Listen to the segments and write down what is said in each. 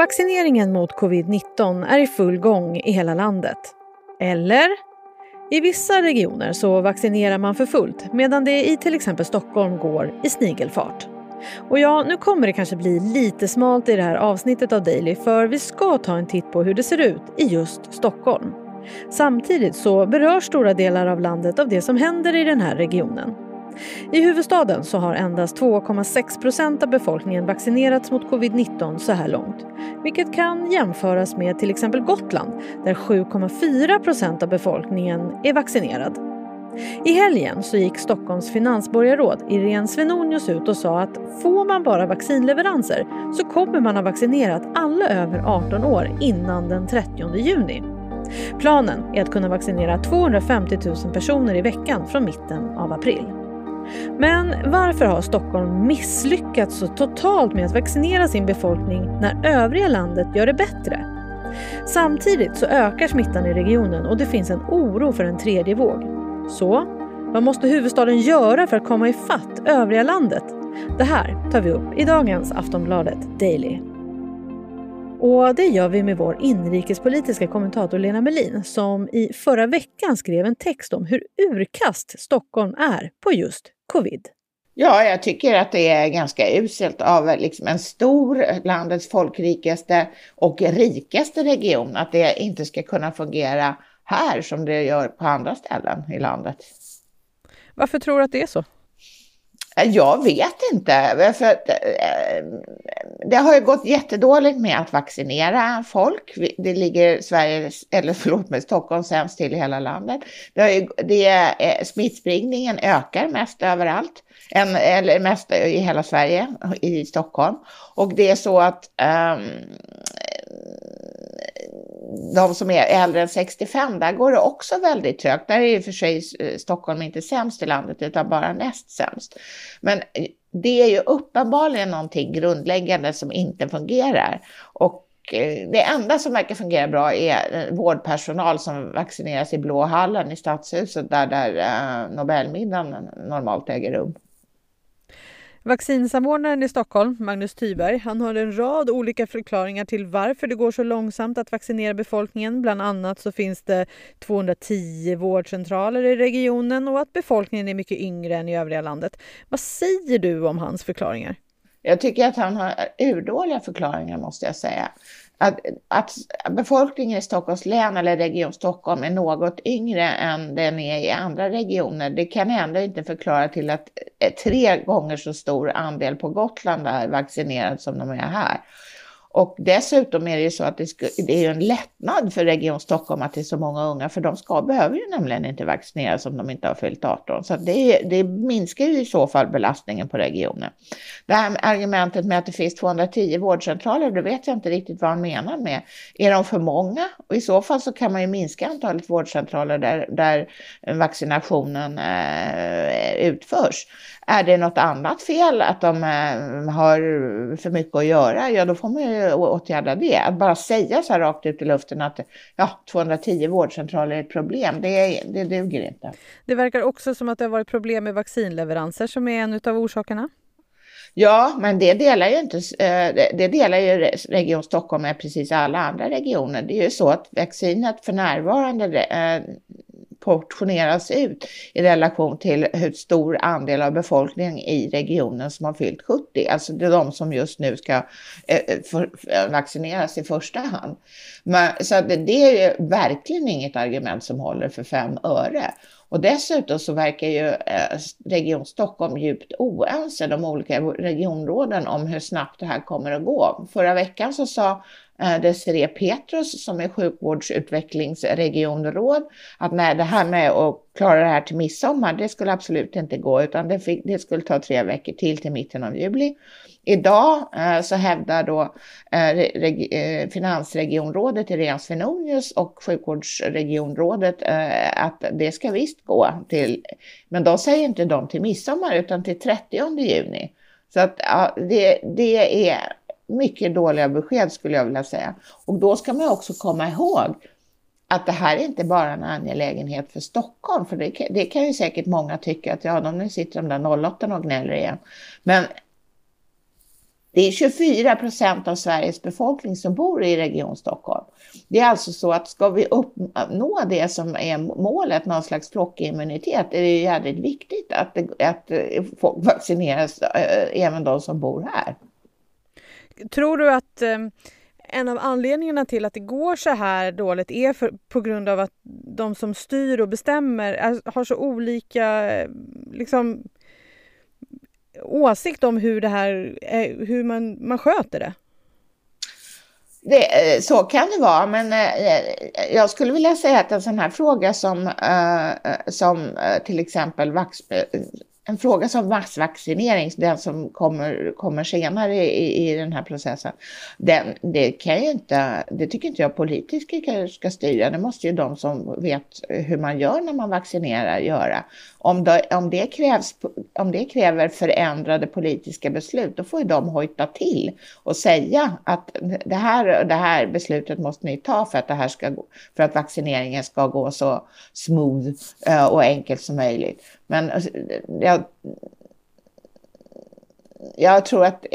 Vaccineringen mot covid-19 är i full gång i hela landet. Eller? I vissa regioner så vaccinerar man för fullt medan det i till exempel Stockholm går i snigelfart. Och ja, nu kommer det kanske bli lite smalt i det här avsnittet av Daily för vi ska ta en titt på hur det ser ut i just Stockholm. Samtidigt så berörs stora delar av landet av det som händer i den här regionen. I huvudstaden så har endast 2,6 procent av befolkningen vaccinerats mot covid-19 så här långt. Vilket kan jämföras med till exempel Gotland där 7,4 procent av befolkningen är vaccinerad. I helgen så gick Stockholms finansborgarråd Irene Svenonius ut och sa att får man bara vaccinleveranser så kommer man ha vaccinerat alla över 18 år innan den 30 juni. Planen är att kunna vaccinera 250 000 personer i veckan från mitten av april. Men varför har Stockholm misslyckats så totalt med att vaccinera sin befolkning när övriga landet gör det bättre? Samtidigt så ökar smittan i regionen och det finns en oro för en tredje våg. Så, vad måste huvudstaden göra för att komma ifatt övriga landet? Det här tar vi upp i dagens Aftonbladet Daily. Och det gör vi med vår inrikespolitiska kommentator Lena Melin som i förra veckan skrev en text om hur urkast Stockholm är på just covid. Ja, jag tycker att det är ganska uselt av liksom en stor, landets folkrikaste och rikaste region att det inte ska kunna fungera här som det gör på andra ställen i landet. Varför tror du att det är så? Jag vet inte. För eh, det har ju gått jättedåligt med att vaccinera folk. Det ligger Sverige, eller förlåt mig, Stockholm sämst till i hela landet. Det, ju, det eh, smittspridningen ökar mest överallt, eller mest i hela Sverige, i Stockholm. Och det är så att um, de som är äldre än 65, där går det också väldigt trögt. Där är i och för sig eh, Stockholm inte sämst i landet utan bara näst sämst. Men eh, det är ju uppenbarligen någonting grundläggande som inte fungerar. Och eh, det enda som verkar fungera bra är vårdpersonal som vaccineras i Blå hallen i Stadshuset där, där Nobelmiddagen normalt äger rum. Vaccinsamordnaren i Stockholm, Magnus Tyberg, han har en rad olika förklaringar till varför det går så långsamt att vaccinera befolkningen. Bland annat så finns det 210 vårdcentraler i regionen och att befolkningen är mycket yngre än i övriga landet. Vad säger du om hans förklaringar? Jag tycker att han har urdåliga förklaringar måste jag säga att, att befolkningen i Stockholms län eller Region Stockholm är något yngre än den är i andra regioner, det kan ändå inte förklara till att tre gånger så stor andel på Gotland är vaccinerad som de är här. Och dessutom är det ju så att det, det är en lättnad för Region Stockholm att det är så många unga, för de ska, behöver ju nämligen inte vaccineras om de inte har fyllt 18. Så det, det minskar ju i så fall belastningen på regionen. Det här med argumentet med att det finns 210 vårdcentraler, det vet jag inte riktigt vad han menar med. Är de för många? Och i så fall så kan man ju minska antalet vårdcentraler där, där vaccinationen eh, utförs. Är det något annat fel, att de eh, har för mycket att göra, ja då får man ju åtgärda det. Att bara säga så här rakt ut i luften att ja, 210 vårdcentraler är ett problem, det, det duger inte. Det verkar också som att det har varit problem med vaccinleveranser som är en av orsakerna. Ja, men det delar ju inte, eh, det delar ju Region Stockholm med precis alla andra regioner. Det är ju så att vaccinet för närvarande eh, portioneras ut i relation till hur stor andel av befolkningen i regionen som har fyllt 70. Alltså det är de som just nu ska eh, eh, eh, vaccineras i första hand. Men, så det, det är ju verkligen inget argument som håller för fem öre. Och dessutom så verkar ju Region Stockholm djupt oense, de olika regionråden, om hur snabbt det här kommer att gå. Förra veckan så sa Eh, Desiree Petrus som är sjukvårdsutvecklingsregionråd att nej, det här med att klara det här till midsommar, det skulle absolut inte gå, utan det, fick, det skulle ta tre veckor till till mitten av juli. Idag eh, så hävdar då eh, eh, finansregionrådet Irene Svenonius och sjukvårdsregionrådet eh, att det ska visst gå till, men då säger inte de till midsommar utan till 30 juni. Så att ja, det, det är mycket dåliga besked skulle jag vilja säga. Och då ska man också komma ihåg att det här är inte bara en angelägenhet för Stockholm, för det, det kan ju säkert många tycka att ja, de nu sitter de där 08 och gnäller igen. Men Det är 24 procent av Sveriges befolkning som bor i Region Stockholm. Det är alltså så att ska vi uppnå det som är målet, någon slags flockimmunitet, är det jävligt viktigt att, att folk vaccineras, eh, även de som bor här. Tror du att ehm, en av anledningarna till att det går så här dåligt är för, på grund av att de som styr och bestämmer är, har så olika ehm, liksom, åsikt om hur, det här, eh, hur man, man sköter det? Det, eh, så kan det vara, men eh, jag skulle vilja säga att en sån här fråga som, som till exempel vax, en fråga som massvaccinering, den som kommer, kommer senare i, i den här processen, den, det, kan ju inte, det tycker inte jag politiker ska styra. Det måste ju de som vet hur man gör när man vaccinerar göra. Om det, om det, krävs, om det kräver förändrade politiska beslut, då får ju de hojta till och säga att det här, det här beslutet måste ni ta för att, det här ska, för att vaccineringen ska gå så smooth eh, och enkelt som möjligt. Men alltså, jag, jag tror att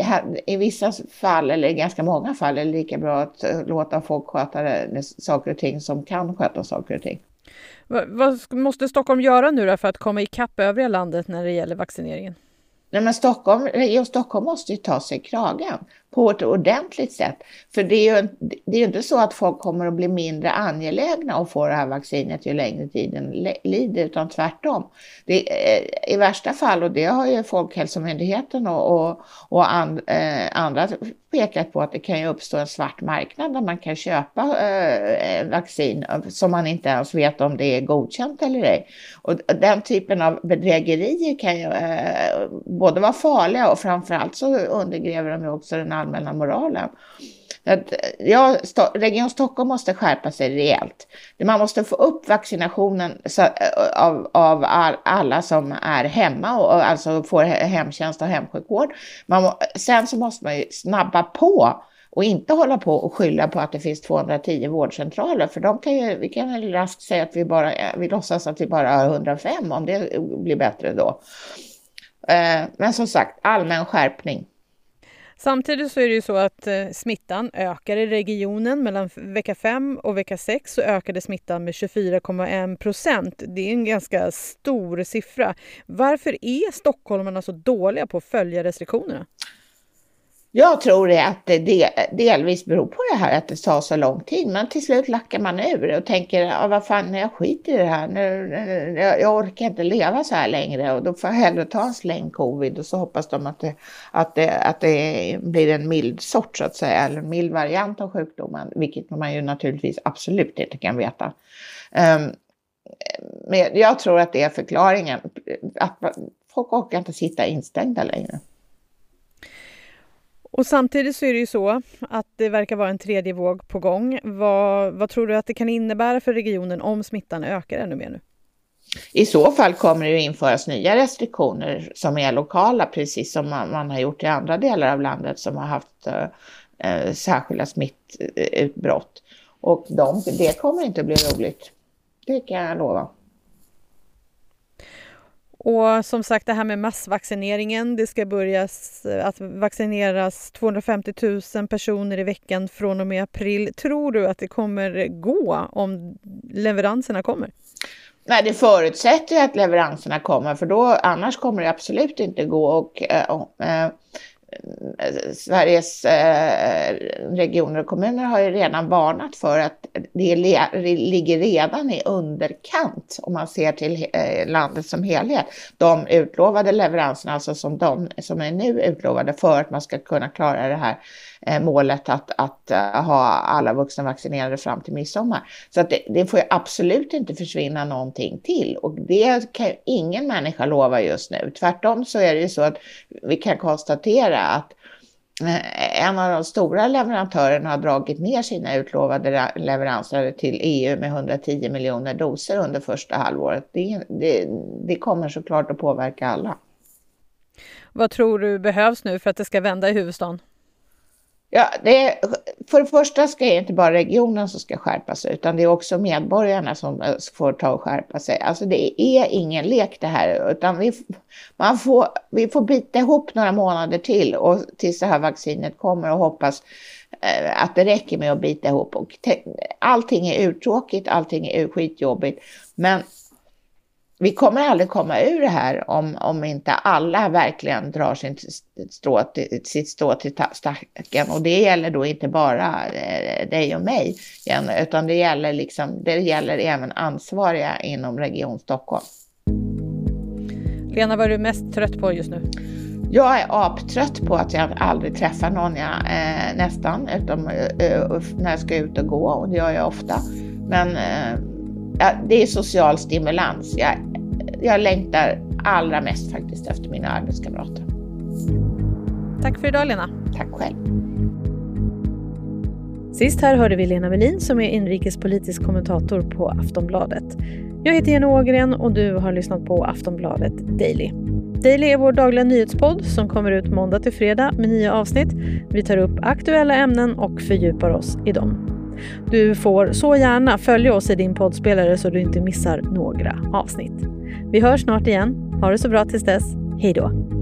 i vissa fall, eller i ganska många fall, är det lika bra att låta folk sköta saker och ting som kan sköta saker och ting. Vad måste Stockholm göra nu för att komma ikapp övriga landet när det gäller vaccineringen? Nej, men Stockholm, Region Stockholm måste ju ta sig kragen på ett ordentligt sätt. För det är ju, det är ju inte så att folk kommer att bli mindre angelägna att få det här vaccinet ju längre tiden lider, utan tvärtom. Det, eh, I värsta fall, och det har ju Folkhälsomyndigheten och, och, och and, eh, andra pekat på, att det kan ju uppstå en svart marknad där man kan köpa eh, vaccin eh, som man inte ens vet om det är godkänt eller ej. Och den typen av bedrägerier kan ju eh, både vara farliga och framförallt så undergräver de ju också den allmänna moralen. Ja, Region Stockholm måste skärpa sig rejält. Man måste få upp vaccinationen eh, av, av alla som är hemma och alltså får hemtjänst och hemsjukvård. Man, sen så måste man ju snabba på och inte hålla på och skylla på att det finns 210 vårdcentraler, för de kan ju, vi kan väl raskt säga att vi bara, eh, vi låtsas att vi bara har 105 om det blir bättre då. Eh, men som sagt, allmän skärpning. Samtidigt så är det ju så att eh, smittan ökar i regionen. Mellan vecka 5 och vecka 6 så ökade smittan med 24,1 procent. Det är en ganska stor siffra. Varför är stockholmarna så dåliga på att följa restriktionerna? Jag tror att det delvis beror på det här att det tar så lång tid, men till slut lackar man ur och tänker, ja, vad fan, jag skiter i det här, nu, jag orkar inte leva så här längre och då får jag hellre ta en släng covid och så hoppas de att det, att det, att det blir en mild sort så att säga, eller en mild variant av sjukdomen, vilket man ju naturligtvis absolut inte kan veta. Um, men jag tror att det är förklaringen, att folk orkar inte sitta instängda längre. Och samtidigt så är det ju så att det verkar vara en tredje våg på gång. Vad, vad tror du att det kan innebära för regionen om smittan ökar ännu mer nu? I så fall kommer det ju införas nya restriktioner som är lokala, precis som man, man har gjort i andra delar av landet som har haft eh, eh särskilda smittutbrott. Och de, det kommer inte att bli roligt. Det kan jag lova. Och som sagt det här med massvaccineringen, det ska börja att vaccineras 250 000 personer i veckan från och med april. Tror du att det kommer gå om leveranserna kommer? Nej, det förutsätter ju att leveranserna kommer, för då annars kommer det absolut inte gå. Och, äh, Sveriges eh, regioner och kommuner har ju redan varnat för att det ligger redan i underkant om man ser till eh, landet som helhet. De utlovade leveranserna, alltså som de som är nu utlovade för att man ska kunna klara det här eh, målet att, att ha alla vuxna vaccinerade fram till midsommar. Så att det, det får ju absolut inte försvinna någonting till och det kan ju ingen människa lova just nu. Tvärtom så är det ju så att vi kan konstatera att eh, en av de stora leverantörerna har dragit ner sina utlovade leveranser till EU med 110 miljoner doser under första halvåret. Det, det, det kommer såklart att påverka alla. Vad tror du behövs nu för att det ska vända i huvudstaden? Ja, det är, för det första ska det inte bara regionen som ska skärpa sig, utan det är också medborgarna som eh, får ta och skärpa sig. Alltså det är ingen lek det här, utan vi, man får, vi får bita ihop några månader till och tills det här vaccinet kommer och hoppas eh, att det räcker med att bita ihop. Och allting är uttråkigt, allting är skitjobbigt, men vi kommer aldrig komma ur det här om, om inte alla verkligen drar sin strå till, sitt strå till stacken. Och det gäller då inte bara eh, dig och mig, utan det gäller, liksom, det gäller även ansvariga inom Region Stockholm. Lena, vad är du mest trött på just nu? Jag är aptrött på att jag aldrig träffar någon, jag, eh, nästan, utom eh, när jag ska ut och gå, och det gör jag ofta. Men eh, ja, det är social stimulans. Jag, jag längtar allra mest faktiskt efter mina arbetskamrater. Tack för idag Lena. Tack själv. Sist här hörde vi Lena Melin som är inrikespolitisk kommentator på Aftonbladet. Jag heter Jenny Ågren och du har lyssnat på Aftonbladet Daily. Daily är vår dagliga nyhetspodd som kommer ut måndag till fredag med nya avsnitt. Vi tar upp aktuella ämnen och fördjupar oss i dem. Du får så gärna följa oss i din poddspelare så du inte missar några avsnitt. Vi hörs snart igen. Ha det så bra tills dess. Hej då!